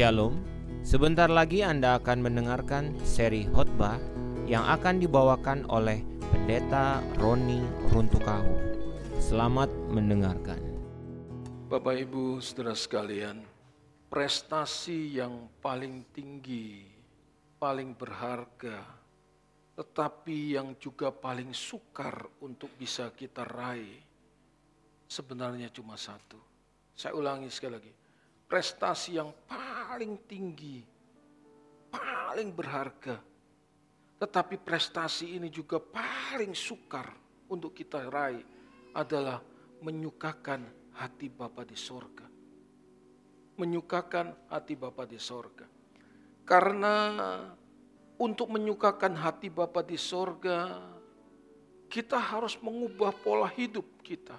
Shalom, sebentar lagi Anda akan mendengarkan seri khotbah yang akan dibawakan oleh Pendeta Roni Runtukahu. Selamat mendengarkan. Bapak Ibu Saudara sekalian, prestasi yang paling tinggi, paling berharga, tetapi yang juga paling sukar untuk bisa kita raih, sebenarnya cuma satu. Saya ulangi sekali lagi, prestasi yang paling tinggi, paling berharga. Tetapi prestasi ini juga paling sukar untuk kita raih adalah menyukakan hati Bapa di sorga. Menyukakan hati Bapa di sorga. Karena untuk menyukakan hati Bapa di sorga, kita harus mengubah pola hidup kita.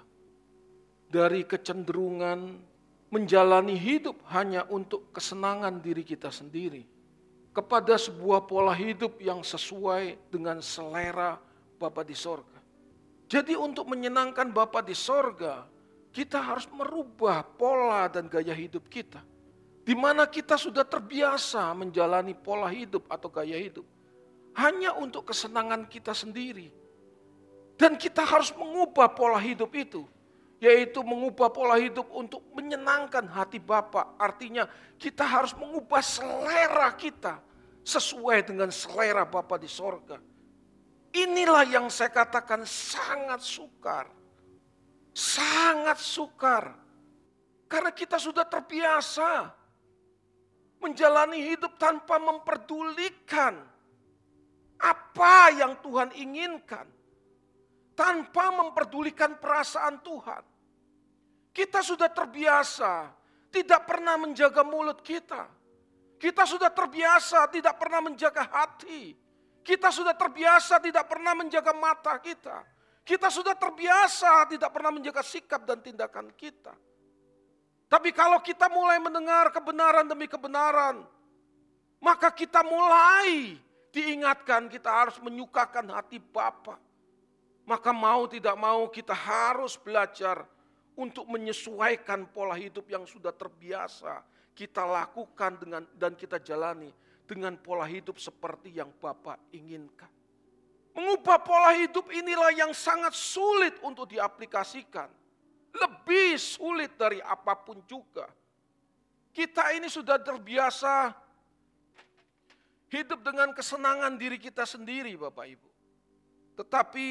Dari kecenderungan menjalani hidup hanya untuk kesenangan diri kita sendiri, kepada sebuah pola hidup yang sesuai dengan selera Bapa di sorga. Jadi untuk menyenangkan Bapa di sorga, kita harus merubah pola dan gaya hidup kita. Di mana kita sudah terbiasa menjalani pola hidup atau gaya hidup. Hanya untuk kesenangan kita sendiri. Dan kita harus mengubah pola hidup itu yaitu mengubah pola hidup untuk menyenangkan hati Bapa. Artinya kita harus mengubah selera kita sesuai dengan selera Bapa di sorga. Inilah yang saya katakan sangat sukar. Sangat sukar. Karena kita sudah terbiasa menjalani hidup tanpa memperdulikan apa yang Tuhan inginkan. Tanpa memperdulikan perasaan Tuhan. Kita sudah terbiasa tidak pernah menjaga mulut kita. Kita sudah terbiasa tidak pernah menjaga hati. Kita sudah terbiasa tidak pernah menjaga mata kita. Kita sudah terbiasa tidak pernah menjaga sikap dan tindakan kita. Tapi kalau kita mulai mendengar kebenaran demi kebenaran, maka kita mulai diingatkan kita harus menyukakan hati Bapa. Maka mau tidak mau kita harus belajar untuk menyesuaikan pola hidup yang sudah terbiasa kita lakukan dengan dan kita jalani dengan pola hidup seperti yang Bapak inginkan. Mengubah pola hidup inilah yang sangat sulit untuk diaplikasikan. Lebih sulit dari apa pun juga. Kita ini sudah terbiasa hidup dengan kesenangan diri kita sendiri Bapak Ibu. Tetapi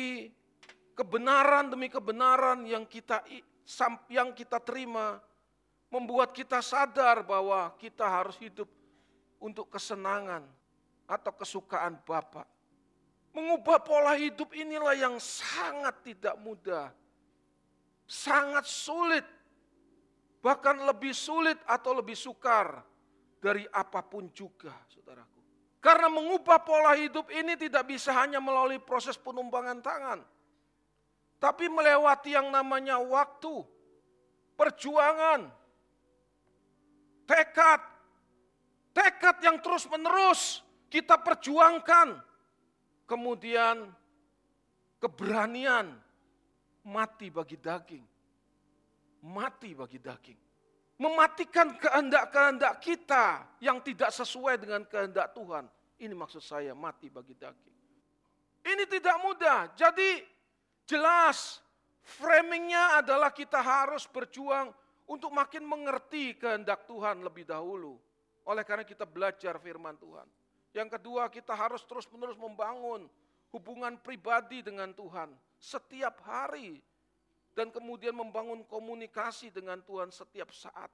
kebenaran demi kebenaran yang kita yang kita terima membuat kita sadar bahwa kita harus hidup untuk kesenangan atau kesukaan Bapak. Mengubah pola hidup inilah yang sangat tidak mudah. Sangat sulit. Bahkan lebih sulit atau lebih sukar dari apa pun juga, saudaraku. Karena mengubah pola hidup ini tidak bisa hanya melalui proses penumbangan tangan tapi melewati yang namanya waktu, perjuangan, tekad, tekad yang terus-menerus kita perjuangkan, kemudian keberanian mati bagi daging, mati bagi daging, mematikan kehendak-kehendak kita yang tidak sesuai dengan kehendak Tuhan. Ini maksud saya mati bagi daging. Ini tidak mudah. Jadi Jelas framingnya adalah kita harus berjuang untuk makin mengerti kehendak Tuhan lebih dahulu. Oleh karena kita belajar firman Tuhan. Yang kedua kita harus terus menerus membangun hubungan pribadi dengan Tuhan setiap hari. Dan kemudian membangun komunikasi dengan Tuhan setiap saat.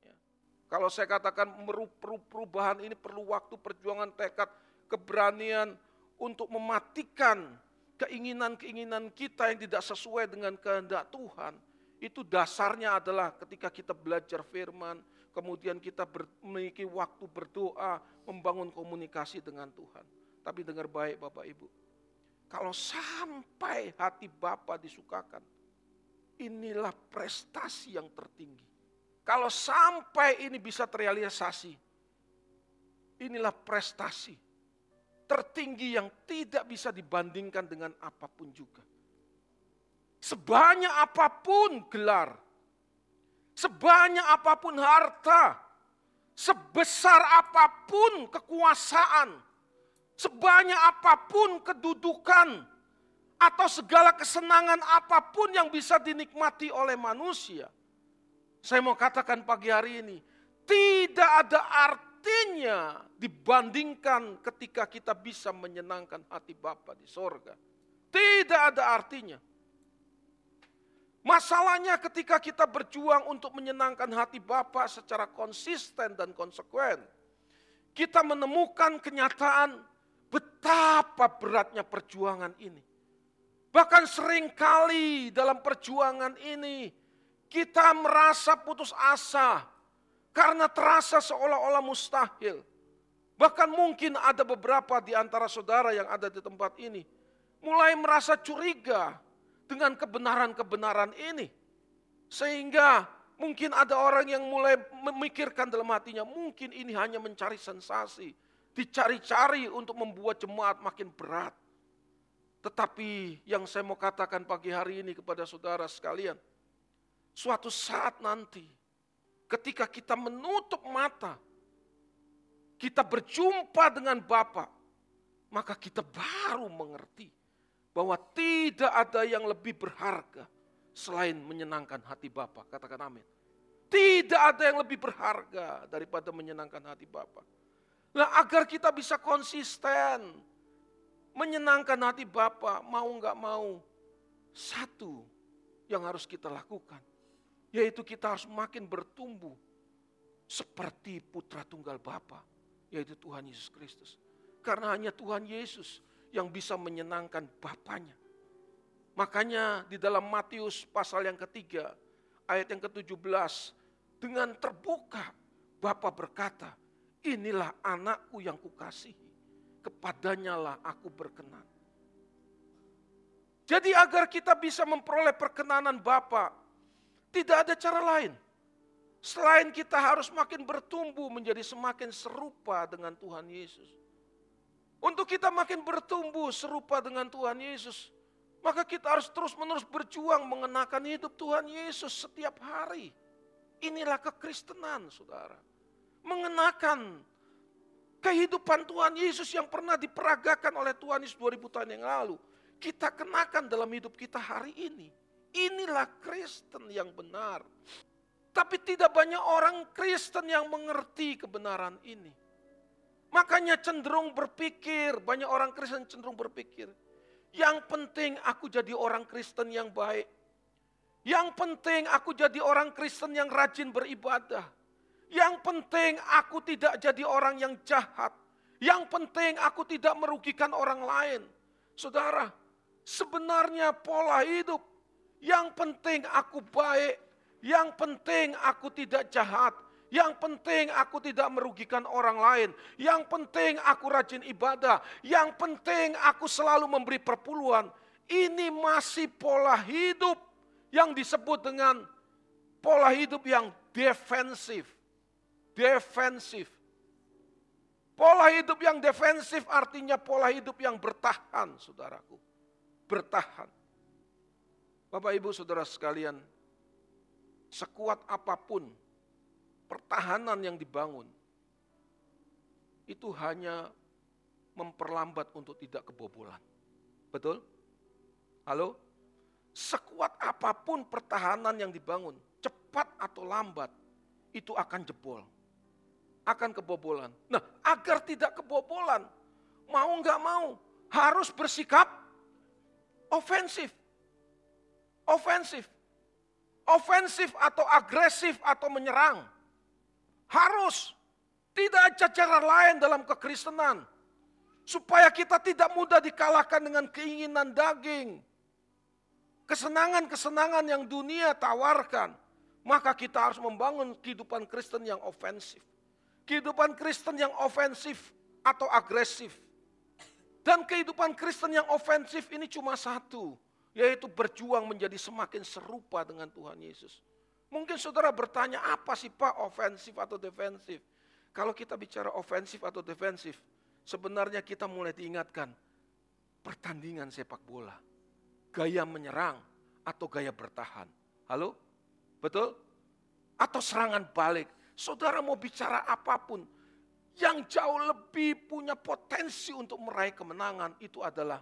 Ya. Kalau saya katakan perubahan ini perlu waktu, perjuangan, tekad, keberanian untuk mematikan keinginan-keinginan kita yang tidak sesuai dengan kehendak Tuhan, itu dasarnya adalah ketika kita belajar firman, kemudian kita ber, memiliki waktu berdoa, membangun komunikasi dengan Tuhan. Tapi dengar baik Bapak Ibu, kalau sampai hati Bapak disukakan, inilah prestasi yang tertinggi. Kalau sampai ini bisa terrealisasi, inilah prestasi tertinggi yang tidak bisa dibandingkan dengan apa pun juga. Sebanyak apa pun gelar, sebanyak apa pun harta, sebesar apa pun kekuasaan, sebanyak apa pun kedudukan, atau segala kesenangan apa pun yang bisa dinikmati oleh manusia. Saya mau katakan pagi hari ini, tidak ada artinya dibandingkan ketika kita bisa menyenangkan hati Bapa di sorga. Tidak ada artinya. Masalahnya ketika kita berjuang untuk menyenangkan hati Bapa secara konsisten dan konsekuen, kita menemukan kenyataan betapa beratnya perjuangan ini. Bahkan sering kali dalam perjuangan ini kita merasa putus asa karena terasa seolah-olah mustahil. Bahkan mungkin ada beberapa di antara saudara yang ada di tempat ini mulai merasa curiga dengan kebenaran-kebenaran ini. Sehingga mungkin ada orang yang mulai memikirkan dalam hatinya, mungkin ini hanya mencari sensasi, dicari-cari untuk membuat jemaat makin berat. Tetapi yang saya mau katakan pagi hari ini kepada saudara sekalian, suatu saat nanti ketika kita menutup mata, kita berjumpa dengan Bapa, maka kita baru mengerti bahwa tidak ada yang lebih berharga selain menyenangkan hati Bapa. Katakan amin. Tidak ada yang lebih berharga daripada menyenangkan hati Bapa. Nah, agar kita bisa konsisten menyenangkan hati Bapa, mau nggak mau, satu yang harus kita lakukan, yaitu kita harus makin bertumbuh seperti putra tunggal Bapa, yaitu Tuhan Yesus Kristus. Karena hanya Tuhan Yesus yang bisa menyenangkan Bapaknya. Makanya di dalam Matius pasal yang ketiga, ayat yang ke-17, dengan terbuka Bapa berkata, inilah anakku yang kukasihi kepadanya lah aku berkenan. Jadi agar kita bisa memperoleh perkenanan Bapa, tidak ada cara lain. Selain kita harus makin bertumbuh menjadi semakin serupa dengan Tuhan Yesus. Untuk kita makin bertumbuh serupa dengan Tuhan Yesus, maka kita harus terus-menerus berjuang mengenakan hidup Tuhan Yesus setiap hari. Inilah kekristenan, saudara. Mengenakan Kehidupan Tuhan Yesus yang pernah diperagakan oleh Tuhan Yesus 2000 tahun yang lalu. Kita kenakan dalam hidup kita hari ini. Inilah Kristen yang benar. Tapi tidak banyak orang Kristen yang mengerti kebenaran ini. Makanya cenderung berpikir, banyak orang Kristen cenderung berpikir, yang penting aku jadi orang Kristen yang baik. Yang penting aku jadi orang Kristen yang rajin beribadah. Yang penting aku tidak jadi orang yang jahat. Yang penting aku tidak merugikan orang lain. Saudara, sebenarnya pola hidup yang penting aku baik, yang penting aku tidak jahat, yang penting aku tidak merugikan orang lain. Yang penting aku rajin ibadah. Yang penting aku selalu memberi perpuluhan. Ini masih pola hidup yang disebut dengan pola hidup yang defensif defensif. Pola hidup yang defensif artinya pola hidup yang bertahan, saudaraku. Bertahan. Bapak ibu saudara sekalian, sekuat apa pun pertahanan yang dibangun, itu hanya memperlambat untuk tidak kebobolan. Betul? Halo? Sekuat apa pun pertahanan yang dibangun, cepat atau lambat, itu akan jebol akan kebobolan. Nah, agar tidak kebobolan, mau nggak mau harus bersikap ofensif. Ofensif. Ofensif atau agresif atau menyerang. Harus. Tidak ada cara lain dalam kekristenan. Supaya kita tidak mudah dikalahkan dengan keinginan daging. Kesenangan-kesenangan yang dunia tawarkan. Maka kita harus membangun kehidupan Kristen yang ofensif kehidupan Kristen yang ofensif atau agresif. Dan kehidupan Kristen yang ofensif ini cuma satu, yaitu berjuang menjadi semakin serupa dengan Tuhan Yesus. Mungkin saudara bertanya, apa sih Pak ofensif atau defensif? Kalau kita bicara ofensif atau defensif, sebenarnya kita mulai diingatkan pertandingan sepak bola. Gaya menyerang atau gaya bertahan. Halo? Betul? Atau serangan balik Saudara mau bicara apa pun, yang jauh lebih punya potensi untuk meraih kemenangan itu adalah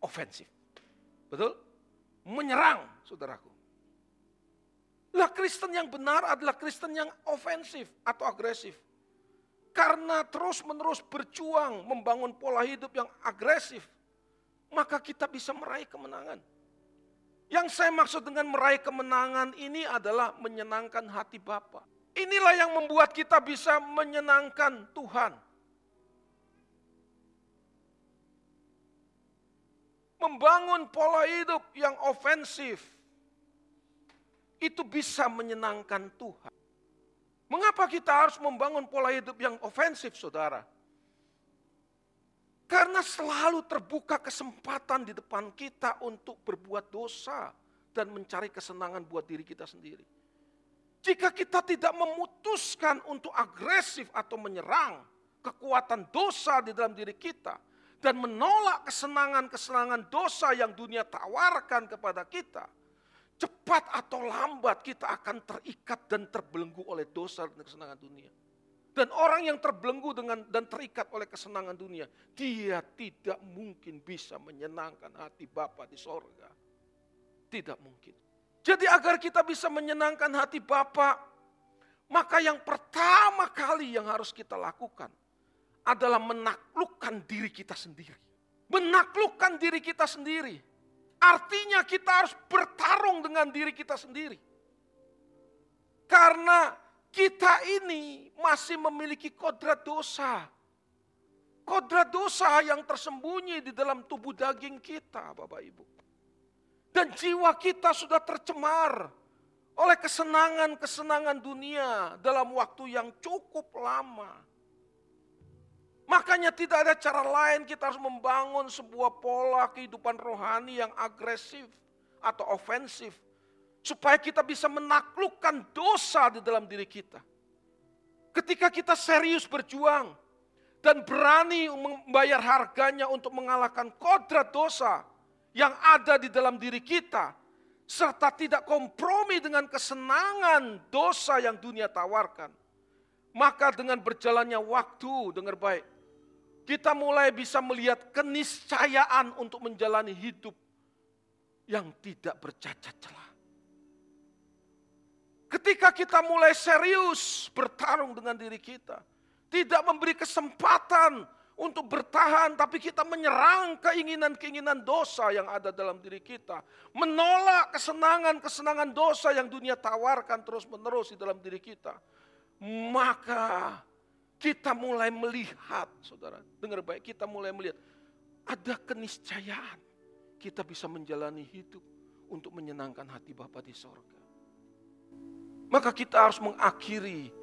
ofensif. Betul? Menyerang, saudaraku. Lah Kristen yang benar adalah Kristen yang ofensif atau agresif. Karena terus menerus berjuang membangun pola hidup yang agresif, maka kita bisa meraih kemenangan. Yang saya maksud dengan meraih kemenangan ini adalah menyenangkan hati Bapak. Inilah yang membuat kita bisa menyenangkan Tuhan. Membangun pola hidup yang ofensif itu bisa menyenangkan Tuhan. Mengapa kita harus membangun pola hidup yang ofensif, saudara? Karena selalu terbuka kesempatan di depan kita untuk berbuat dosa dan mencari kesenangan buat diri kita sendiri. Jika kita tidak memutuskan untuk agresif atau menyerang kekuatan dosa di dalam diri kita dan menolak kesenangan-kesenangan dosa yang dunia tawarkan kepada kita, cepat atau lambat kita akan terikat dan terbelenggu oleh dosa dan kesenangan dunia. Dan orang yang terbelenggu dengan dan terikat oleh kesenangan dunia, dia tidak mungkin bisa menyenangkan hati Bapa di sorga. Tidak mungkin. Jadi agar kita bisa menyenangkan hati Bapa, maka yang pertama kali yang harus kita lakukan adalah menaklukkan diri kita sendiri. Menaklukkan diri kita sendiri. Artinya kita harus bertarung dengan diri kita sendiri. Karena kita ini masih memiliki kodrat dosa. Kodrat dosa yang tersembunyi di dalam tubuh daging kita, Bapak Ibu. Dan jiwa kita sudah tercemar oleh kesenangan-kesenangan dunia dalam waktu yang cukup lama. Makanya tidak ada cara lain kita harus membangun sebuah pola kehidupan rohani yang agresif atau ofensif. Supaya kita bisa menaklukkan dosa di dalam diri kita. Ketika kita serius berjuang dan berani membayar harganya untuk mengalahkan kodrat dosa, yang ada di dalam diri kita, serta tidak kompromi dengan kesenangan dosa yang dunia tawarkan, maka dengan berjalannya waktu, dengar baik, kita mulai bisa melihat keniscayaan untuk menjalani hidup yang tidak bercacat celah. Ketika kita mulai serius bertarung dengan diri kita, tidak memberi kesempatan untuk bertahan, tapi kita menyerang keinginan-keinginan dosa yang ada dalam diri kita. Menolak kesenangan-kesenangan dosa yang dunia tawarkan terus-menerus di dalam diri kita. Maka kita mulai melihat, saudara, dengar baik, kita mulai melihat ada keniscayaan kita bisa menjalani hidup untuk menyenangkan hati Bapa di sorga. Maka kita harus mengakhiri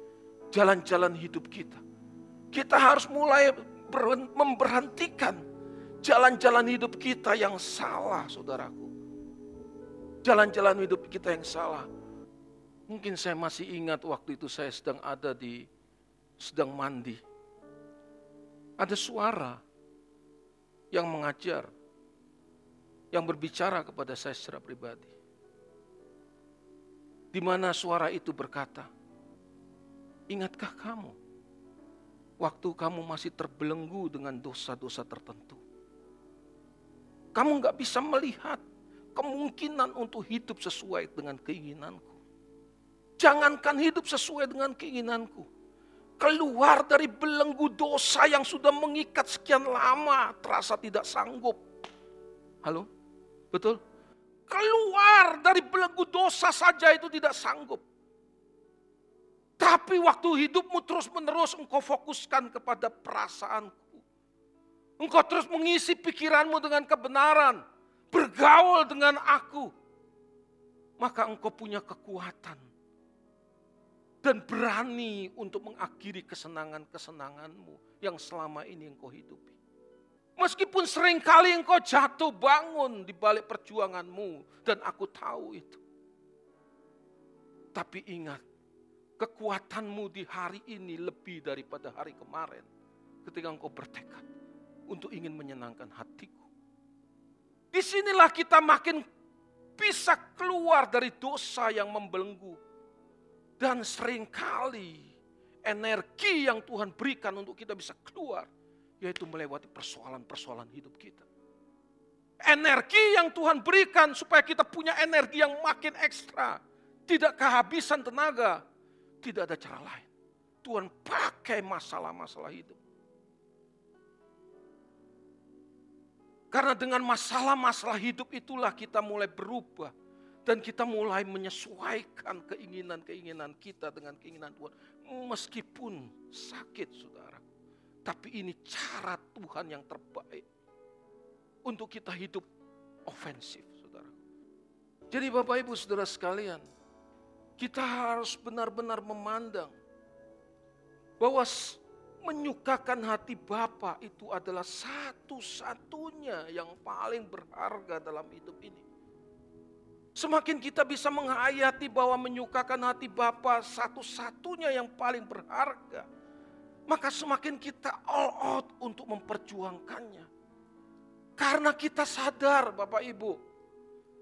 jalan-jalan hidup kita. Kita harus mulai memberhentikan jalan-jalan hidup kita yang salah, saudaraku. Jalan-jalan hidup kita yang salah. Mungkin saya masih ingat waktu itu saya sedang ada di sedang mandi. Ada suara yang mengajar, yang berbicara kepada saya secara pribadi. Di mana suara itu berkata, "Ingatkah kamu waktu kamu masih terbelenggu dengan dosa-dosa tertentu. Kamu nggak bisa melihat kemungkinan untuk hidup sesuai dengan keinginanku. Jangankan hidup sesuai dengan keinginanku. Keluar dari belenggu dosa yang sudah mengikat sekian lama, terasa tidak sanggup. Halo? Betul? Keluar dari belenggu dosa saja itu tidak sanggup. Tapi waktu hidupmu terus menerus engkau fokuskan kepada perasaanku. Engkau terus mengisi pikiranmu dengan kebenaran. Bergaul dengan aku. Maka engkau punya kekuatan. Dan berani untuk mengakhiri kesenangan-kesenanganmu yang selama ini engkau hidupi. Meskipun sering kali engkau jatuh bangun di balik perjuanganmu. Dan aku tahu itu. Tapi ingat, kekuatanmu di hari ini lebih daripada hari kemarin. Ketika engkau bertekad untuk ingin menyenangkan hatiku. Di sinilah kita makin bisa keluar dari dosa yang membelenggu. Dan sering kali energi yang Tuhan berikan untuk kita bisa keluar, yaitu melewati persoalan-persoalan hidup kita. Energi yang Tuhan berikan supaya kita punya energi yang makin ekstra, tidak kehabisan tenaga, tidak ada cara lain. Tuhan pakai masalah-masalah hidup. Karena dengan masalah-masalah hidup itulah kita mulai berubah dan kita mulai menyesuaikan keinginan-keinginan kita dengan keinginan Tuhan. Meskipun sakit saudara. Tapi ini cara Tuhan yang terbaik. Untuk kita hidup ofensif saudara. Jadi Bapak Ibu saudara sekalian. Kita harus benar-benar memandang. Bahwa menyukakan hati Bapa itu adalah satu-satunya yang paling berharga dalam hidup ini. Semakin kita bisa menghayati bahwa menyukakan hati Bapa satu-satunya yang paling berharga. Maka semakin kita all out untuk memperjuangkannya. Karena kita sadar Bapak Ibu.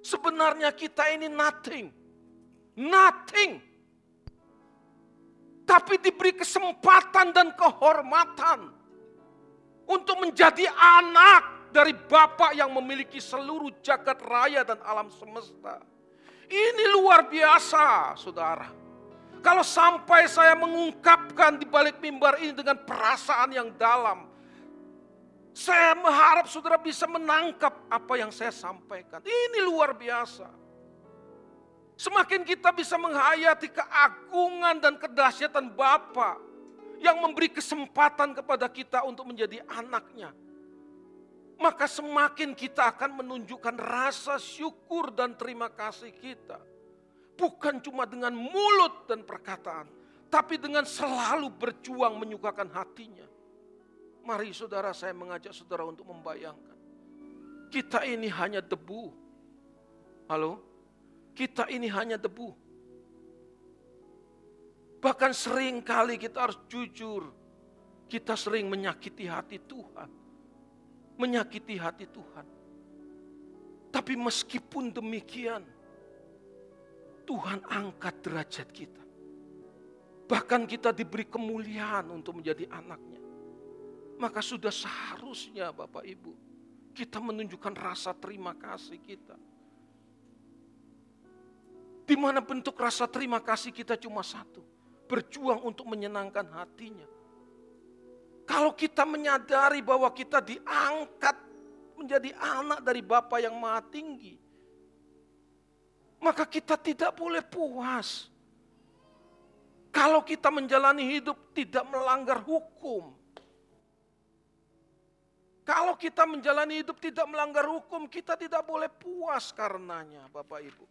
Sebenarnya kita ini nothing. Nothing. Tapi diberi kesempatan dan kehormatan. Untuk menjadi anak dari Bapak yang memiliki seluruh jagat raya dan alam semesta. Ini luar biasa, saudara. Kalau sampai saya mengungkapkan di balik mimbar ini dengan perasaan yang dalam, saya mengharap saudara bisa menangkap apa yang saya sampaikan. Ini luar biasa. Semakin kita bisa menghayati keagungan dan kedahsyatan Bapa yang memberi kesempatan kepada kita untuk menjadi anaknya maka semakin kita akan menunjukkan rasa syukur dan terima kasih kita. Bukan cuma dengan mulut dan perkataan, tapi dengan selalu berjuang menyukakan hatinya. Mari saudara saya mengajak saudara untuk membayangkan. Kita ini hanya debu. Halo? Kita ini hanya debu. Bahkan sering kali kita harus jujur. Kita sering menyakiti hati Tuhan menyakiti hati Tuhan. Tapi meskipun demikian, Tuhan angkat derajat kita. Bahkan kita diberi kemuliaan untuk menjadi anaknya. Maka sudah seharusnya Bapak Ibu, kita menunjukkan rasa terima kasih kita. Di mana bentuk rasa terima kasih kita cuma satu. Berjuang untuk menyenangkan hatinya kalau kita menyadari bahwa kita diangkat menjadi anak dari Bapa yang Maha Tinggi, maka kita tidak boleh puas. Kalau kita menjalani hidup tidak melanggar hukum. Kalau kita menjalani hidup tidak melanggar hukum, kita tidak boleh puas karenanya, Bapak Ibu.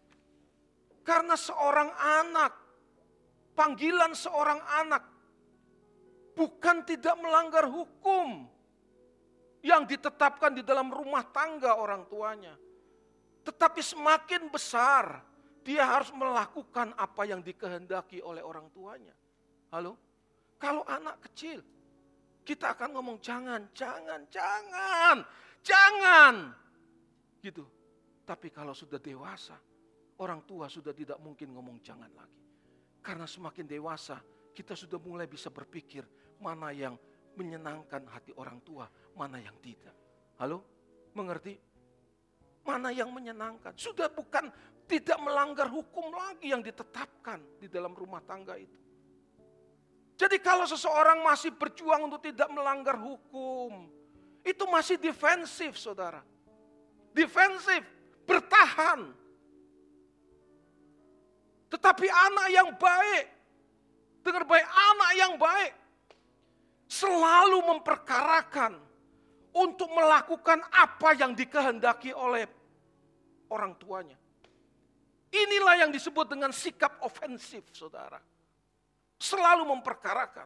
Karena seorang anak, panggilan seorang anak bukan tidak melanggar hukum yang ditetapkan di dalam rumah tangga orang tuanya. Tetapi semakin besar, dia harus melakukan apa yang dikehendaki oleh orang tuanya. Halo? Kalau anak kecil, kita akan ngomong jangan, jangan, jangan, jangan. Gitu. Tapi kalau sudah dewasa, orang tua sudah tidak mungkin ngomong jangan lagi. Karena semakin dewasa, kita sudah mulai bisa berpikir mana yang menyenangkan hati orang tua, mana yang tidak. Halo? Mengerti? Mana yang menyenangkan? Sudah bukan tidak melanggar hukum lagi yang ditetapkan di dalam rumah tangga itu. Jadi kalau seseorang masih berjuang untuk tidak melanggar hukum, itu masih defensif saudara. Defensif, bertahan. Tetapi anak yang baik, Dengar baik, anak yang baik selalu memperkarakan untuk melakukan apa yang dikehendaki oleh orang tuanya. Inilah yang disebut dengan sikap ofensif, saudara. Selalu memperkarakan.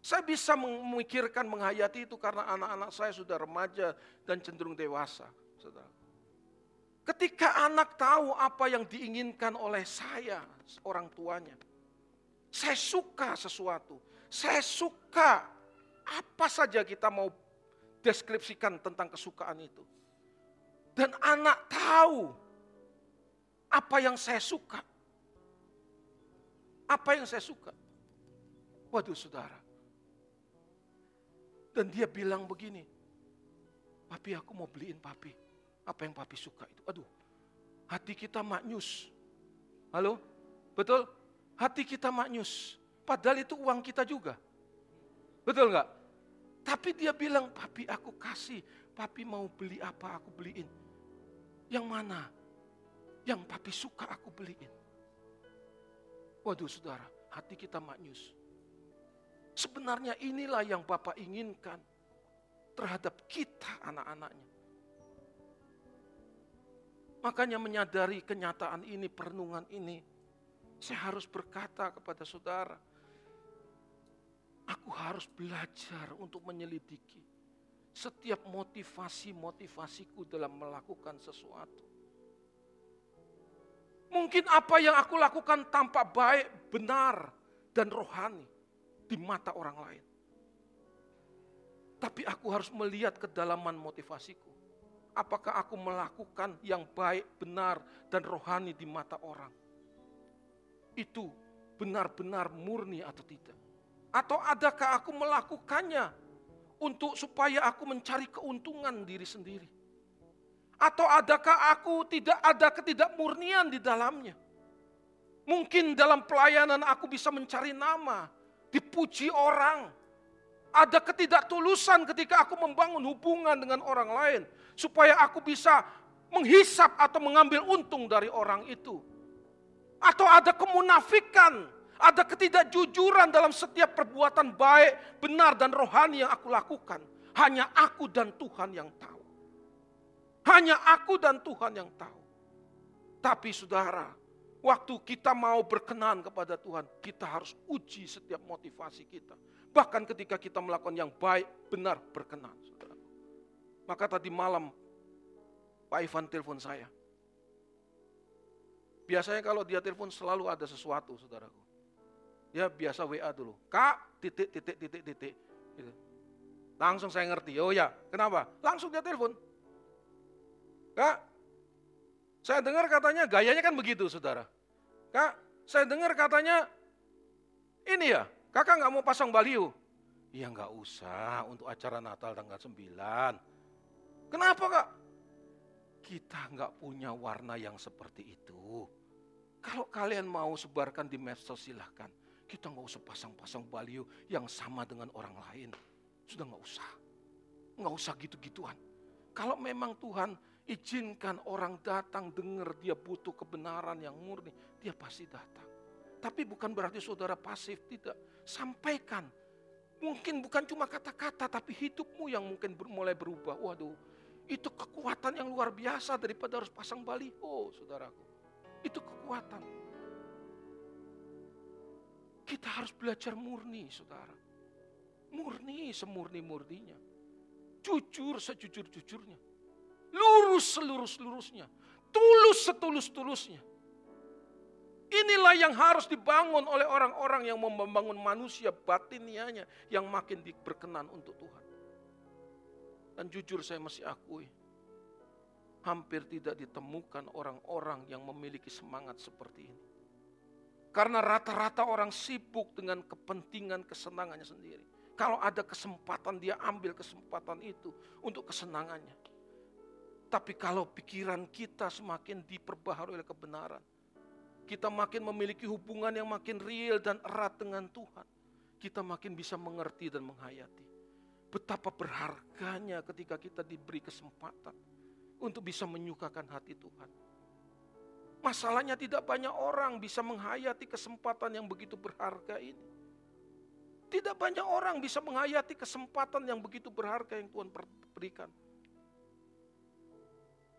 Saya bisa memikirkan, menghayati itu karena anak-anak saya sudah remaja dan cenderung dewasa, saudara. Ketika anak tahu apa yang diinginkan oleh saya, orang tuanya. Saya suka sesuatu. Saya suka apa saja kita mau deskripsikan tentang kesukaan itu. Dan anak tahu apa yang saya suka. Apa yang saya suka? Waduh saudara. Dan dia bilang begini, Papi aku mau beliin papi. Apa yang papi suka itu. Aduh, hati kita maknyus. Halo? Betul? Hati kita maknyus. Padahal itu uang kita juga. Betul nggak? Tapi dia bilang, papi aku kasih. Papi mau beli apa aku beliin. Yang mana? Yang papi suka aku beliin. Waduh saudara, hati kita maknyus. Sebenarnya inilah yang Bapak inginkan terhadap kita anak-anaknya. Makanya menyadari kenyataan ini, perenungan ini, saya harus berkata kepada saudara, aku harus belajar untuk menyelidiki setiap motivasi-motivasiku dalam melakukan sesuatu. Mungkin apa yang aku lakukan tampak baik, benar, dan rohani di mata orang lain. Tapi aku harus melihat kedalaman motivasiku. Apakah aku melakukan yang baik, benar, dan rohani di mata orang? Itu benar-benar murni atau tidak? Atau adakah aku melakukannya untuk supaya aku mencari keuntungan diri sendiri? Atau adakah aku tidak ada ketidakmurnian di dalamnya? Mungkin dalam pelayanan aku bisa mencari nama, dipuji orang, ada ketidaktulusan ketika aku membangun hubungan dengan orang lain. Supaya aku bisa menghisap atau mengambil untung dari orang itu. Atau ada kemunafikan, ada ketidakjujuran dalam setiap perbuatan baik, benar dan rohani yang aku lakukan. Hanya aku dan Tuhan yang tahu. Hanya aku dan Tuhan yang tahu. Tapi saudara, waktu kita mau berkenan kepada Tuhan, kita harus uji setiap motivasi kita Bahkan ketika kita melakukan yang baik, benar, berkenan. Saudara. Maka tadi malam Pak Ivan telepon saya. Biasanya kalau dia telepon selalu ada sesuatu, saudaraku. Ya biasa WA dulu. Kak, titik, titik, titik, titik. Gitu. Langsung saya ngerti. Oh ya, kenapa? Langsung dia telepon. Kak, saya dengar katanya gayanya kan begitu, saudara. Kak, saya dengar katanya ini ya, Kakak nggak mau pasang baliho? Ya nggak usah untuk acara Natal tanggal 9. Kenapa kak? Kita nggak punya warna yang seperti itu. Kalau kalian mau sebarkan di medsos silahkan. Kita nggak usah pasang-pasang baliho yang sama dengan orang lain. Sudah nggak usah. Nggak usah gitu-gituan. Kalau memang Tuhan izinkan orang datang dengar dia butuh kebenaran yang murni, dia pasti datang. Tapi bukan berarti saudara pasif, tidak sampaikan. Mungkin bukan cuma kata-kata, tapi hidupmu yang mungkin mulai berubah. Waduh, itu kekuatan yang luar biasa daripada harus pasang baliho, saudaraku. Itu kekuatan. Kita harus belajar murni, saudara. Murni semurni-murninya. Jujur sejujur-jujurnya. Lurus selurus-lurusnya. Tulus setulus-tulusnya. Inilah yang harus dibangun oleh orang-orang yang membangun manusia batinianya yang makin berkenan untuk Tuhan. Dan jujur saya masih akui, hampir tidak ditemukan orang-orang yang memiliki semangat seperti ini. Karena rata-rata orang sibuk dengan kepentingan kesenangannya sendiri. Kalau ada kesempatan dia ambil kesempatan itu untuk kesenangannya. Tapi kalau pikiran kita semakin diperbaharui oleh kebenaran, kita makin memiliki hubungan yang makin real dan erat dengan Tuhan, kita makin bisa mengerti dan menghayati betapa berharganya ketika kita diberi kesempatan untuk bisa menyukakan hati Tuhan. Masalahnya tidak banyak orang bisa menghayati kesempatan yang begitu berharga ini. Tidak banyak orang bisa menghayati kesempatan yang begitu berharga yang Tuhan berikan.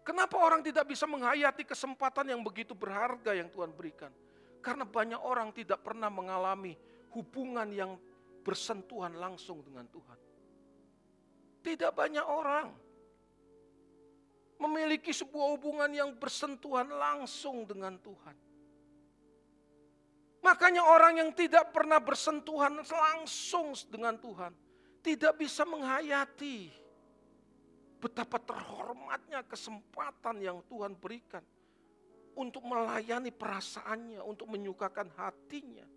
Kenapa orang tidak bisa menghayati kesempatan yang begitu berharga yang Tuhan berikan? Karena banyak orang tidak pernah mengalami hubungan yang bersentuhan langsung dengan Tuhan. Tidak banyak orang memiliki sebuah hubungan yang bersentuhan langsung dengan Tuhan. Makanya orang yang tidak pernah bersentuhan langsung dengan Tuhan tidak bisa menghayati Betapa terhormatnya kesempatan yang Tuhan berikan untuk melayani perasaannya, untuk menyukakan hatinya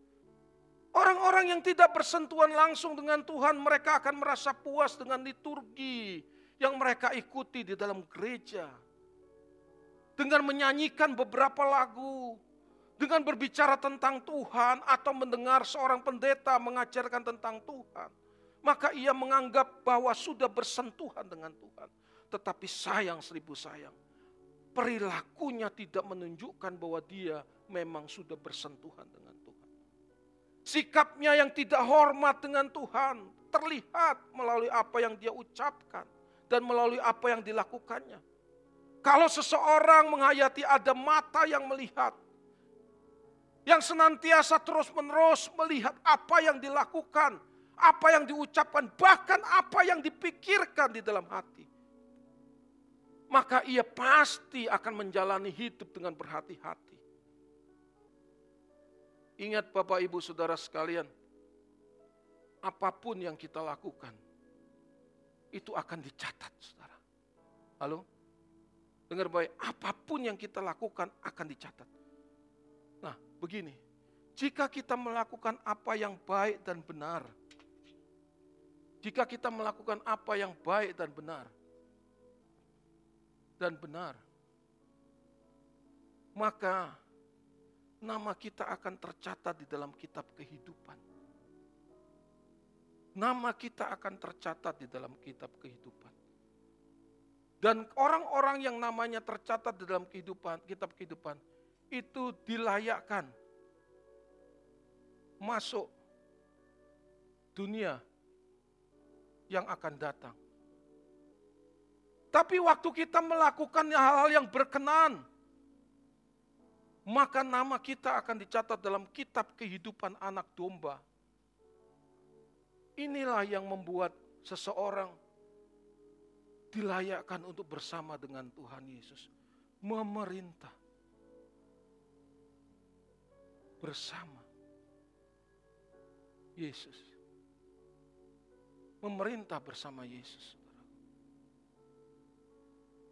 Orang-orang yang tidak bersentuhan langsung dengan Tuhan, mereka akan merasa puas dengan liturgi yang mereka ikuti di dalam gereja. Dengan menyanyikan beberapa lagu, dengan berbicara tentang Tuhan atau mendengar seorang pendeta mengajarkan tentang Tuhan, maka ia menganggap bahwa sudah bersentuhan dengan Tuhan. Tetapi sayang seribu sayang, perilakunya tidak menunjukkan bahwa dia memang sudah bersentuhan dengan Tuhan. Sikapnya yang tidak hormat dengan Tuhan terlihat melalui apa yang dia ucapkan dan melalui apa yang dilakukannya. Kalau seseorang menghayati ada mata yang melihat, yang senantiasa terus-menerus melihat apa yang dilakukan, apa yang diucapkan, bahkan apa yang dipikirkan di dalam hati. Maka ia pasti akan menjalani hidup dengan berhati-hati. Ingat Bapak Ibu Saudara sekalian, apa pun yang kita lakukan, itu akan dicatat saudara. Halo? Dengar baik, apa pun yang kita lakukan akan dicatat. Nah, begini. Jika kita melakukan apa yang baik dan benar, jika kita melakukan apa yang baik dan benar, dan benar, maka nama kita akan tercatat di dalam kitab kehidupan. Nama kita akan tercatat di dalam kitab kehidupan. Dan orang-orang yang namanya tercatat di dalam kehidupan, kitab kehidupan, itu dilayakkan masuk dunia yang akan datang. Tapi waktu kita melakukan hal-hal yang berkenan, maka nama kita akan dicatat dalam kitab kehidupan anak domba. Inilah yang membuat seseorang dilayakkan untuk bersama dengan Tuhan Yesus. Memerintah bersama Yesus. Memerintah bersama Yesus.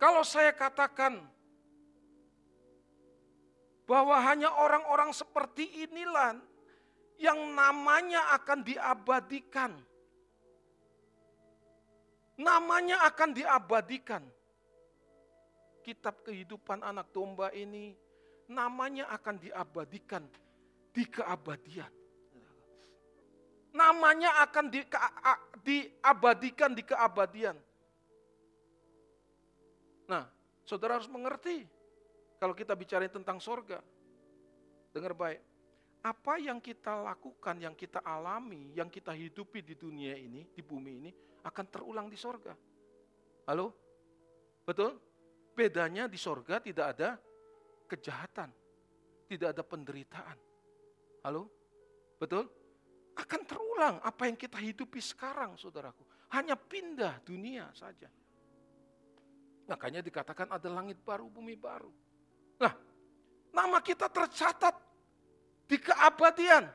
Kalau saya katakan bahwa hanya orang-orang seperti inilah yang namanya akan diabadikan. Namanya akan diabadikan. Kitab kehidupan anak domba ini namanya akan diabadikan di keabadian. Namanya akan di, diabadikan di keabadian. Nah, saudara harus mengerti kalau kita bicara tentang sorga. Dengar baik, apa yang kita lakukan, yang kita alami, yang kita hidupi di dunia ini, di bumi ini, akan terulang di sorga. Halo? Betul? Bedanya di sorga tidak ada kejahatan, tidak ada penderitaan. Halo? Betul? Akan terulang apa yang kita hidupi sekarang, saudaraku. Hanya pindah dunia saja. Makanya dikatakan ada langit baru, bumi baru. Nah, nama kita tercatat di keabadian.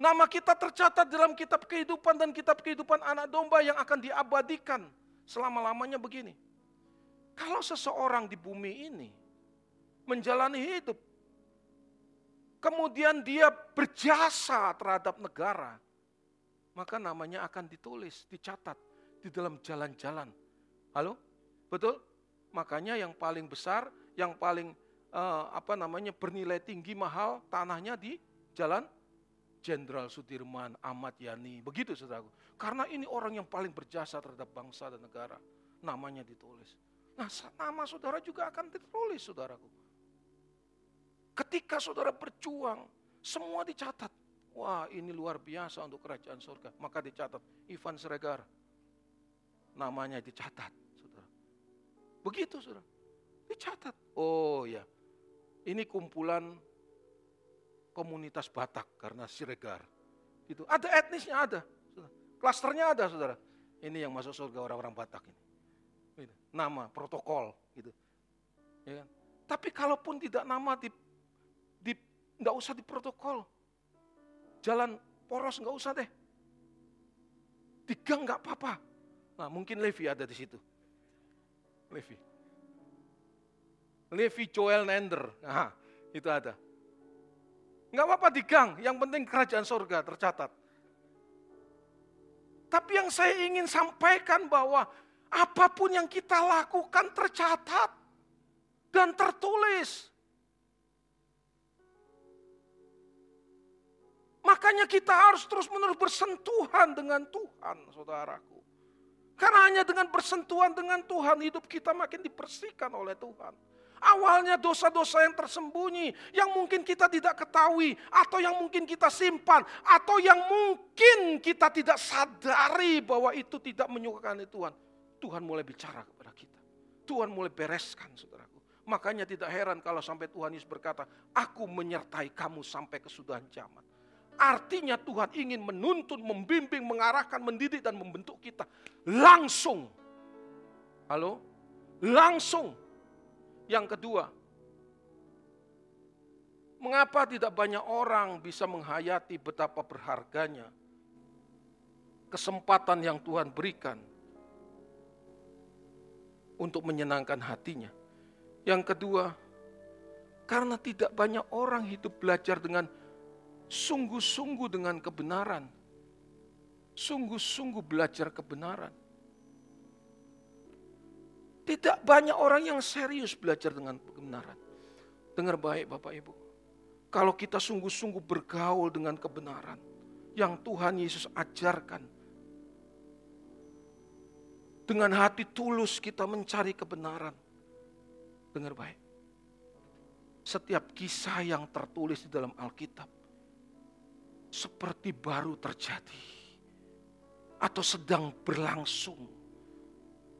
Nama kita tercatat dalam kitab kehidupan dan kitab kehidupan anak domba yang akan diabadikan selama-lamanya begini. Kalau seseorang di bumi ini menjalani hidup kemudian dia berjasa terhadap negara, maka namanya akan ditulis, dicatat di dalam jalan-jalan. Halo? Betul? Makanya yang paling besar, yang paling uh, apa namanya bernilai tinggi mahal tanahnya di Jalan Jenderal Sudirman, Ahmad Yani. Begitu saudaraku. Karena ini orang yang paling berjasa terhadap bangsa dan negara. Namanya ditulis. Nah nama saudara juga akan ditulis saudaraku. Ketika saudara berjuang, semua dicatat. Wah ini luar biasa untuk kerajaan surga. Maka dicatat, Ivan Sregar. Namanya dicatat. Saudara. Begitu saudara. Dicatat. Oh ya, ini kumpulan komunitas Batak karena Siregar. Itu ada etnisnya ada. Klasternya ada saudara. Ini yang masuk surga orang-orang Batak ini. Nama, protokol gitu. Ya kan? Tapi kalaupun tidak nama di nggak usah di protokol. Jalan poros nggak usah deh. Di gang nggak apa-apa. Nah mungkin Levi ada di situ. Levi. Levi Joel Nender. Nah, itu ada. Nggak apa-apa di gang, yang penting kerajaan sorga tercatat. Tapi yang saya ingin sampaikan bahwa apa pun yang kita lakukan tercatat dan tertulis. Makanya kita harus terus-menerus bersentuhan dengan Tuhan, saudaraku. Karena hanya dengan bersentuhan dengan Tuhan, hidup kita makin dibersihkan oleh Tuhan. Awalnya dosa-dosa yang tersembunyi, yang mungkin kita tidak ketahui, atau yang mungkin kita simpan, atau yang mungkin kita tidak sadari bahwa itu tidak menyukakan Tuhan. Tuhan mulai bicara kepada kita. Tuhan mulai bereskan saudaraku. Makanya tidak heran kalau sampai Tuhan Yesus berkata, aku menyertai kamu sampai kesudahan zaman. Artinya Tuhan ingin menuntun, membimbing, mengarahkan, mendidik dan membentuk kita langsung. Halo? Langsung yang kedua, mengapa tidak banyak orang bisa menghayati betapa berharganya kesempatan yang Tuhan berikan untuk menyenangkan hatinya. Yang kedua, karena tidak banyak orang hidup belajar dengan sungguh-sungguh dengan kebenaran. Sungguh-sungguh belajar kebenaran. Tidak banyak orang yang serius belajar dengan kebenaran. Dengar baik Bapak Ibu. Kalau kita sungguh-sungguh bergaul dengan kebenaran yang Tuhan Yesus ajarkan. Dengan hati tulus kita mencari kebenaran. Dengar baik. Setiap kisah yang tertulis di dalam Alkitab seperti baru terjadi atau sedang berlangsung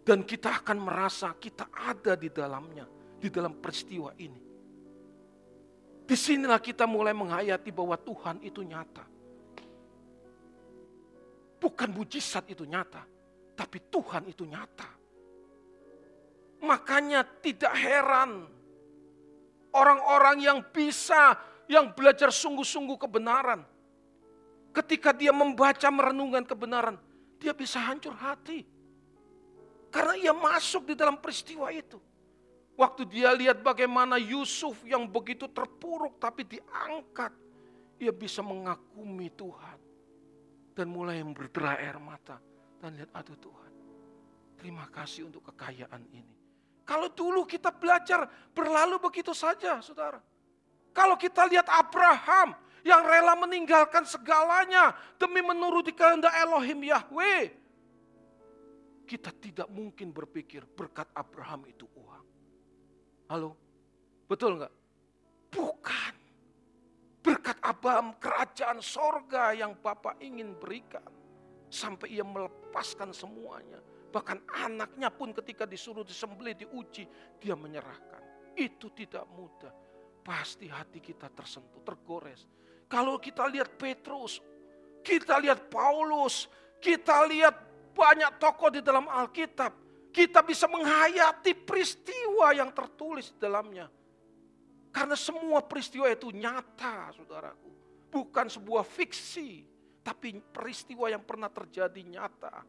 dan kita akan merasa kita ada di dalamnya, di dalam peristiwa ini. Di sinilah kita mulai menghayati bahwa Tuhan itu nyata. Bukan mujizat itu nyata, tapi Tuhan itu nyata. Makanya tidak heran orang-orang yang bisa, yang belajar sungguh-sungguh kebenaran. Ketika dia membaca merenungkan kebenaran, dia bisa hancur hati karena ia masuk di dalam peristiwa itu. Waktu dia lihat bagaimana Yusuf yang begitu terpuruk tapi diangkat. Ia bisa mengagumi Tuhan. Dan mulai berderai air mata. Dan lihat aduh Tuhan. Terima kasih untuk kekayaan ini. Kalau dulu kita belajar berlalu begitu saja saudara. Kalau kita lihat Abraham yang rela meninggalkan segalanya demi menuruti kehendak Elohim Yahweh kita tidak mungkin berpikir berkat Abraham itu uang. Halo? Betul nggak? Bukan. Berkat Abraham kerajaan sorga yang Bapak ingin berikan. Sampai ia melepaskan semuanya. Bahkan anaknya pun ketika disuruh disembelih, diuji, dia menyerahkan. Itu tidak mudah. Pasti hati kita tersentuh, tergores. Kalau kita lihat Petrus, kita lihat Paulus, kita lihat banyak tokoh di dalam Alkitab. Kita bisa menghayati peristiwa yang tertulis di dalamnya. Karena semua peristiwa itu nyata, saudaraku. Bukan sebuah fiksi, tapi peristiwa yang pernah terjadi nyata.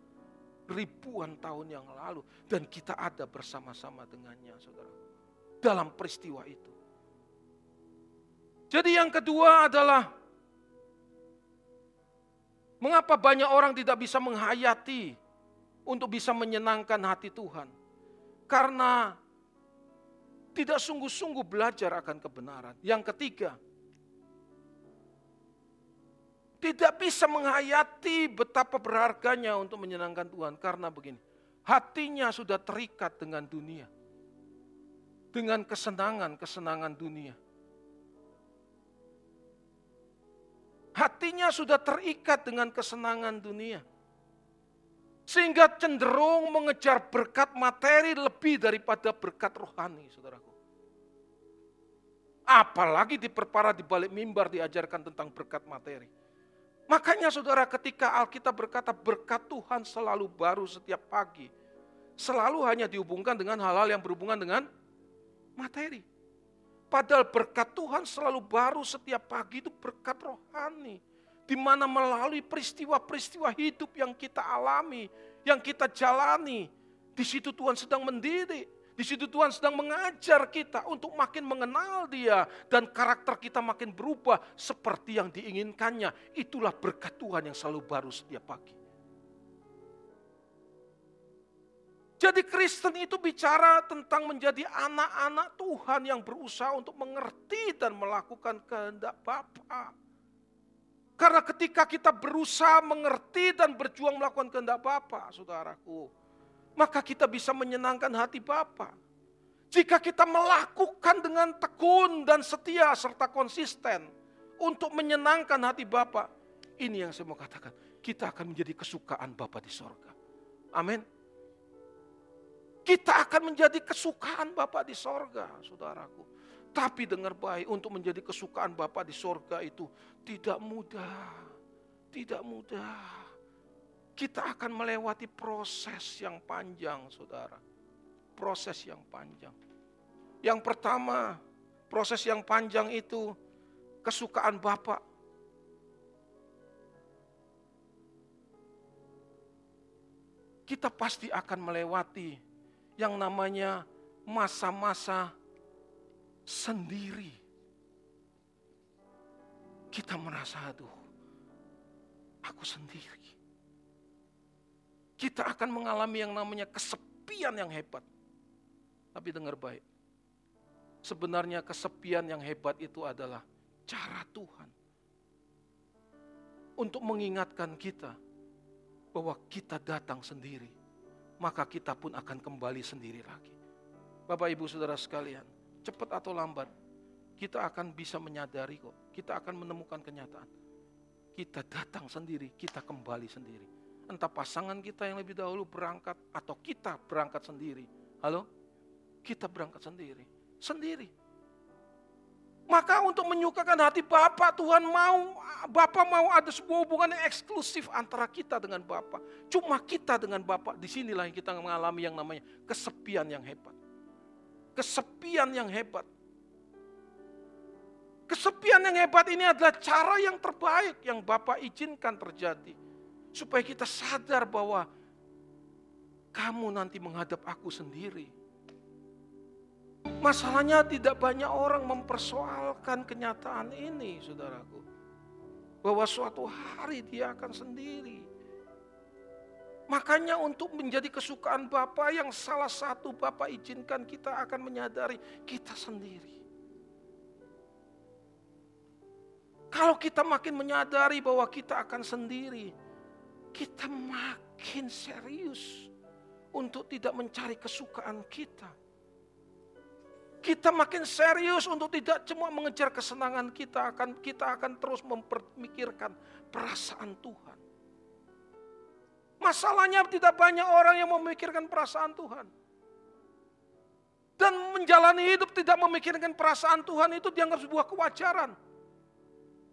Ribuan tahun yang lalu. Dan kita ada bersama-sama dengannya, saudara. Dalam peristiwa itu. Jadi yang kedua adalah Mengapa banyak orang tidak bisa menghayati untuk bisa menyenangkan hati Tuhan? Karena tidak sungguh-sungguh belajar akan kebenaran. Yang ketiga, tidak bisa menghayati betapa berharganya untuk menyenangkan Tuhan. Karena begini, hatinya sudah terikat dengan dunia. Dengan kesenangan-kesenangan dunia. Hatinya sudah terikat dengan kesenangan dunia. Sehingga cenderung mengejar berkat materi lebih daripada berkat rohani, saudaraku. Apalagi diperparah di balik mimbar diajarkan tentang berkat materi. Makanya saudara ketika Alkitab berkata berkat Tuhan selalu baru setiap pagi. Selalu hanya dihubungkan dengan hal-hal yang berhubungan dengan materi. Padahal berkat Tuhan selalu baru setiap pagi itu berkat rohani. Di mana melalui peristiwa-peristiwa hidup yang kita alami, yang kita jalani. Di situ Tuhan sedang mendidik. Di situ Tuhan sedang mengajar kita untuk makin mengenal Dia dan karakter kita makin berubah seperti yang diinginkannya. Itulah berkat Tuhan yang selalu baru setiap pagi. Jadi Kristen itu bicara tentang menjadi anak-anak Tuhan yang berusaha untuk mengerti dan melakukan kehendak Bapa. Karena ketika kita berusaha mengerti dan berjuang melakukan kehendak Bapa, saudaraku, maka kita bisa menyenangkan hati Bapa. Jika kita melakukan dengan tekun dan setia serta konsisten untuk menyenangkan hati Bapa, ini yang saya mau katakan, kita akan menjadi kesukaan Bapa di sorga. Amin. Kita akan menjadi kesukaan Bapa di sorga, saudaraku. Tapi dengar baik, untuk menjadi kesukaan Bapa di sorga itu tidak mudah. Tidak mudah kita akan melewati proses yang panjang, saudara. Proses yang panjang. Yang pertama, proses yang panjang itu kesukaan Bapak. Kita pasti akan melewati yang namanya masa-masa sendiri. Kita merasa, aduh, aku sendiri kita akan mengalami yang namanya kesepian yang hebat. Tapi dengar baik, sebenarnya kesepian yang hebat itu adalah cara Tuhan untuk mengingatkan kita bahwa kita datang sendiri, maka kita pun akan kembali sendiri lagi. Bapak, ibu, saudara sekalian, cepat atau lambat, kita akan bisa menyadari kok, kita akan menemukan kenyataan. Kita datang sendiri, kita kembali sendiri entah pasangan kita yang lebih dahulu berangkat atau kita berangkat sendiri. Halo? Kita berangkat sendiri. Sendiri. Maka untuk menyukakan hati Bapak, Tuhan mau, Bapak mau ada sebuah hubungan yang eksklusif antara kita dengan Bapak. Cuma kita dengan Bapak, di sinilah yang kita mengalami yang namanya kesepian yang hebat. Kesepian yang hebat. Kesepian yang hebat ini adalah cara yang terbaik yang Bapak izinkan terjadi Supaya kita sadar bahwa kamu nanti menghadap aku sendiri. Masalahnya tidak banyak orang mempersoalkan kenyataan ini, saudaraku. Bahwa suatu hari dia akan sendiri. Makanya untuk menjadi kesukaan Bapak yang salah satu Bapak izinkan kita akan menyadari kita sendiri. Kalau kita makin menyadari bahwa kita akan sendiri, kita makin serius untuk tidak mencari kesukaan kita. Kita makin serius untuk tidak cuma mengejar kesenangan kita akan kita akan terus mempermikirkan perasaan Tuhan. Masalahnya tidak banyak orang yang memikirkan perasaan Tuhan. Dan menjalani hidup tidak memikirkan perasaan Tuhan itu dianggap sebuah kewajaran.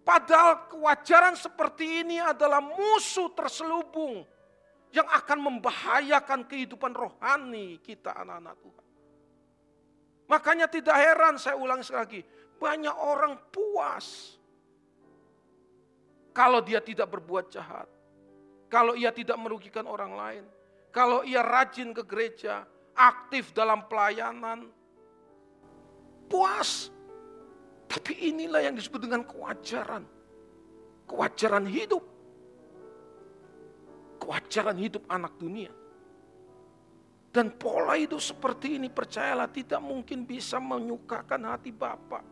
Padahal kewajaran seperti ini adalah musuh terselubung yang akan membahayakan kehidupan rohani kita anak-anak Tuhan. Makanya tidak heran saya ulang sekali lagi, banyak orang puas kalau dia tidak berbuat jahat. Kalau ia tidak merugikan orang lain. Kalau ia rajin ke gereja, aktif dalam pelayanan. Puas. Tapi inilah yang disebut dengan kewajaran. Kewajaran hidup. Kewajaran hidup anak dunia. Dan pola hidup seperti ini percayalah tidak mungkin bisa menyukakan hati Bapak.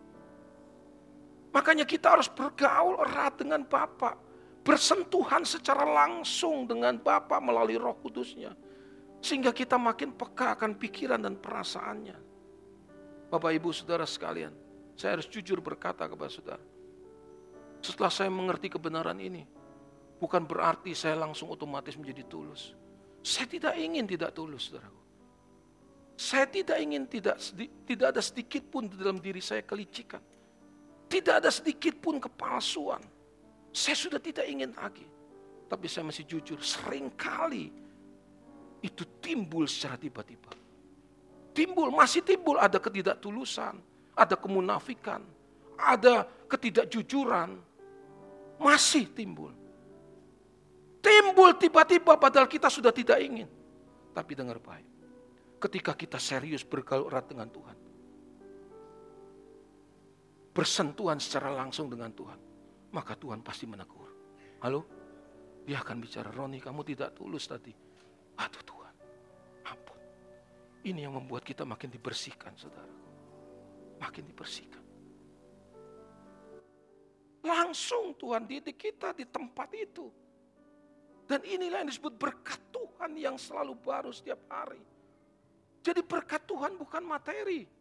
Makanya kita harus bergaul erat dengan Bapak. Bersentuhan secara langsung dengan Bapak melalui roh kudusnya. Sehingga kita makin peka akan pikiran dan perasaannya. Bapak ibu saudara sekalian. Saya harus jujur berkata kepada saudara. Setelah saya mengerti kebenaran ini, bukan berarti saya langsung otomatis menjadi tulus. Saya tidak ingin tidak tulus, saudaraku. Saya tidak ingin tidak tidak ada sedikit pun di dalam diri saya kelicikan. Tidak ada sedikit pun kepalsuan. Saya sudah tidak ingin lagi. Tapi saya masih jujur, sering kali itu timbul secara tiba-tiba. Timbul, masih timbul ada ketidaktulusan ada kemunafikan, ada ketidakjujuran, masih timbul. Timbul tiba-tiba padahal kita sudah tidak ingin. Tapi dengar baik, ketika kita serius bergaul erat dengan Tuhan. Bersentuhan secara langsung dengan Tuhan. Maka Tuhan pasti menegur. Halo? Dia akan bicara, Roni kamu tidak tulus tadi. Aduh Tuhan, ampun. Ini yang membuat kita makin dibersihkan saudara. Makin dibersihkan. Langsung Tuhan didik kita di tempat itu. Dan inilah yang disebut berkat Tuhan yang selalu baru setiap hari. Jadi berkat Tuhan bukan materi.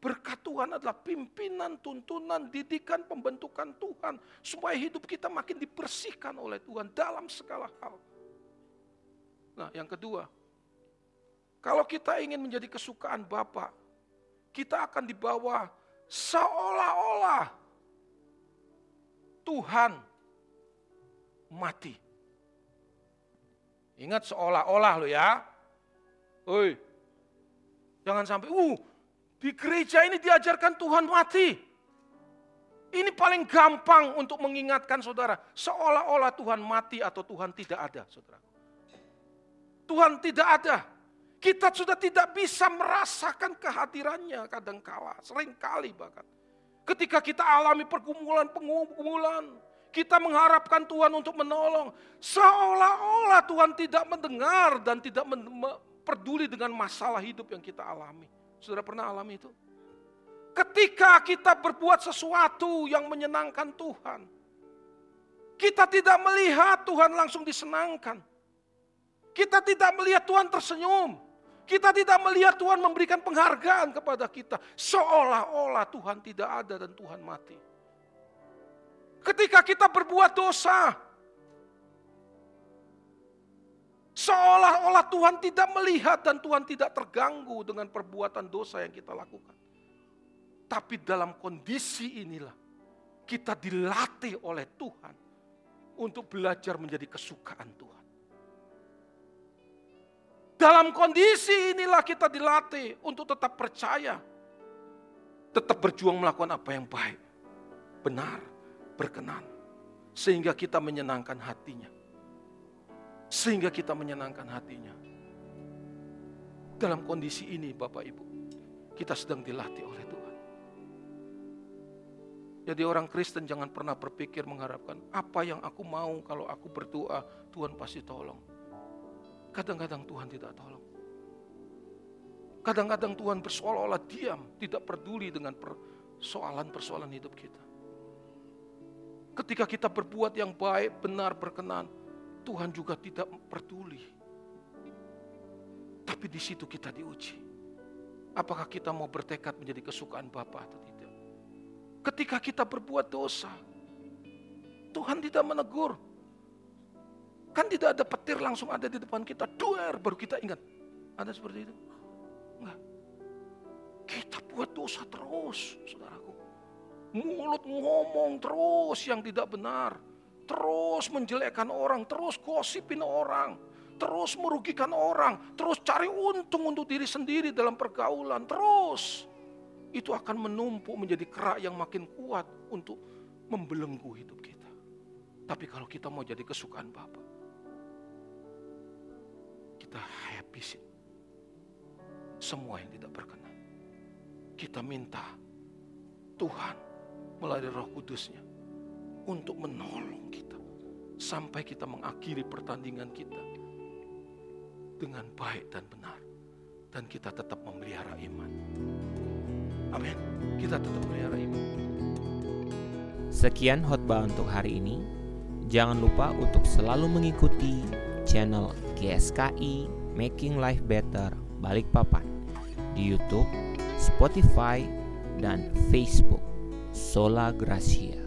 Berkat Tuhan adalah pimpinan, tuntunan, didikan, pembentukan Tuhan. Supaya hidup kita makin dibersihkan oleh Tuhan dalam segala hal. Nah yang kedua, kalau kita ingin menjadi kesukaan Bapak, kita akan dibawa seolah-olah Tuhan mati. Ingat seolah-olah lo ya. Oi. Jangan sampai, uh, di gereja ini diajarkan Tuhan mati. Ini paling gampang untuk mengingatkan saudara. Seolah-olah Tuhan mati atau Tuhan tidak ada, saudara. Tuhan tidak ada. Kita sudah tidak bisa merasakan kehadirannya kadangkala, sering kali bahkan. Ketika kita alami pergumulan-pergumulan, kita mengharapkan Tuhan untuk menolong. Seolah-olah Tuhan tidak mendengar dan tidak peduli dengan masalah hidup yang kita alami. Sudah pernah alami itu? Ketika kita berbuat sesuatu yang menyenangkan Tuhan, kita tidak melihat Tuhan langsung disenangkan. Kita tidak melihat Tuhan tersenyum. Kita tidak melihat Tuhan memberikan penghargaan kepada kita. Seolah-olah Tuhan tidak ada dan Tuhan mati. Ketika kita berbuat dosa, seolah-olah Tuhan tidak melihat dan Tuhan tidak terganggu dengan perbuatan dosa yang kita lakukan. Tapi dalam kondisi inilah kita dilatih oleh Tuhan untuk belajar menjadi kesukaan Tuhan. Dalam kondisi inilah kita dilatih untuk tetap percaya. Tetap berjuang melakukan apa yang baik, benar, berkenan. Sehingga kita menyenangkan hatinya. Sehingga kita menyenangkan hatinya. Dalam kondisi ini Bapak Ibu, kita sedang dilatih oleh Tuhan. Jadi orang Kristen jangan pernah berpikir mengharapkan apa yang aku mau kalau aku berdoa Tuhan pasti tolong. Kadang-kadang Tuhan tidak tolong. Kadang-kadang Tuhan berseolah-olah diam, tidak peduli dengan persoalan-persoalan hidup kita. Ketika kita berbuat yang baik, benar, berkenan, Tuhan juga tidak peduli. Tapi di situ kita diuji. Apakah kita mau bertekad menjadi kesukaan Bapa atau tidak? Ketika kita berbuat dosa, Tuhan tidak menegur, Kan tidak ada petir langsung ada di depan kita, duer baru kita ingat. Ada seperti itu? Enggak. Kita buat dosa terus, saudaraku. Mulut ngomong terus yang tidak benar. Terus menjelekkan orang, terus gosipin orang. Terus merugikan orang, terus cari untung untuk diri sendiri dalam pergaulan, terus. Itu akan menumpuk menjadi kerak yang makin kuat untuk membelenggu hidup kita. Tapi kalau kita mau jadi kesukaan Bapak, kita habisin semua yang tidak berkenan. Kita minta Tuhan melalui roh kudusnya untuk menolong kita sampai kita mengakhiri pertandingan kita dengan baik dan benar dan kita tetap memelihara iman. Amin. Kita tetap memelihara iman. Sekian khotbah untuk hari ini. Jangan lupa untuk selalu mengikuti channel GSKI Making Life Better Balikpapan di YouTube, Spotify, dan Facebook. Sola Gracia.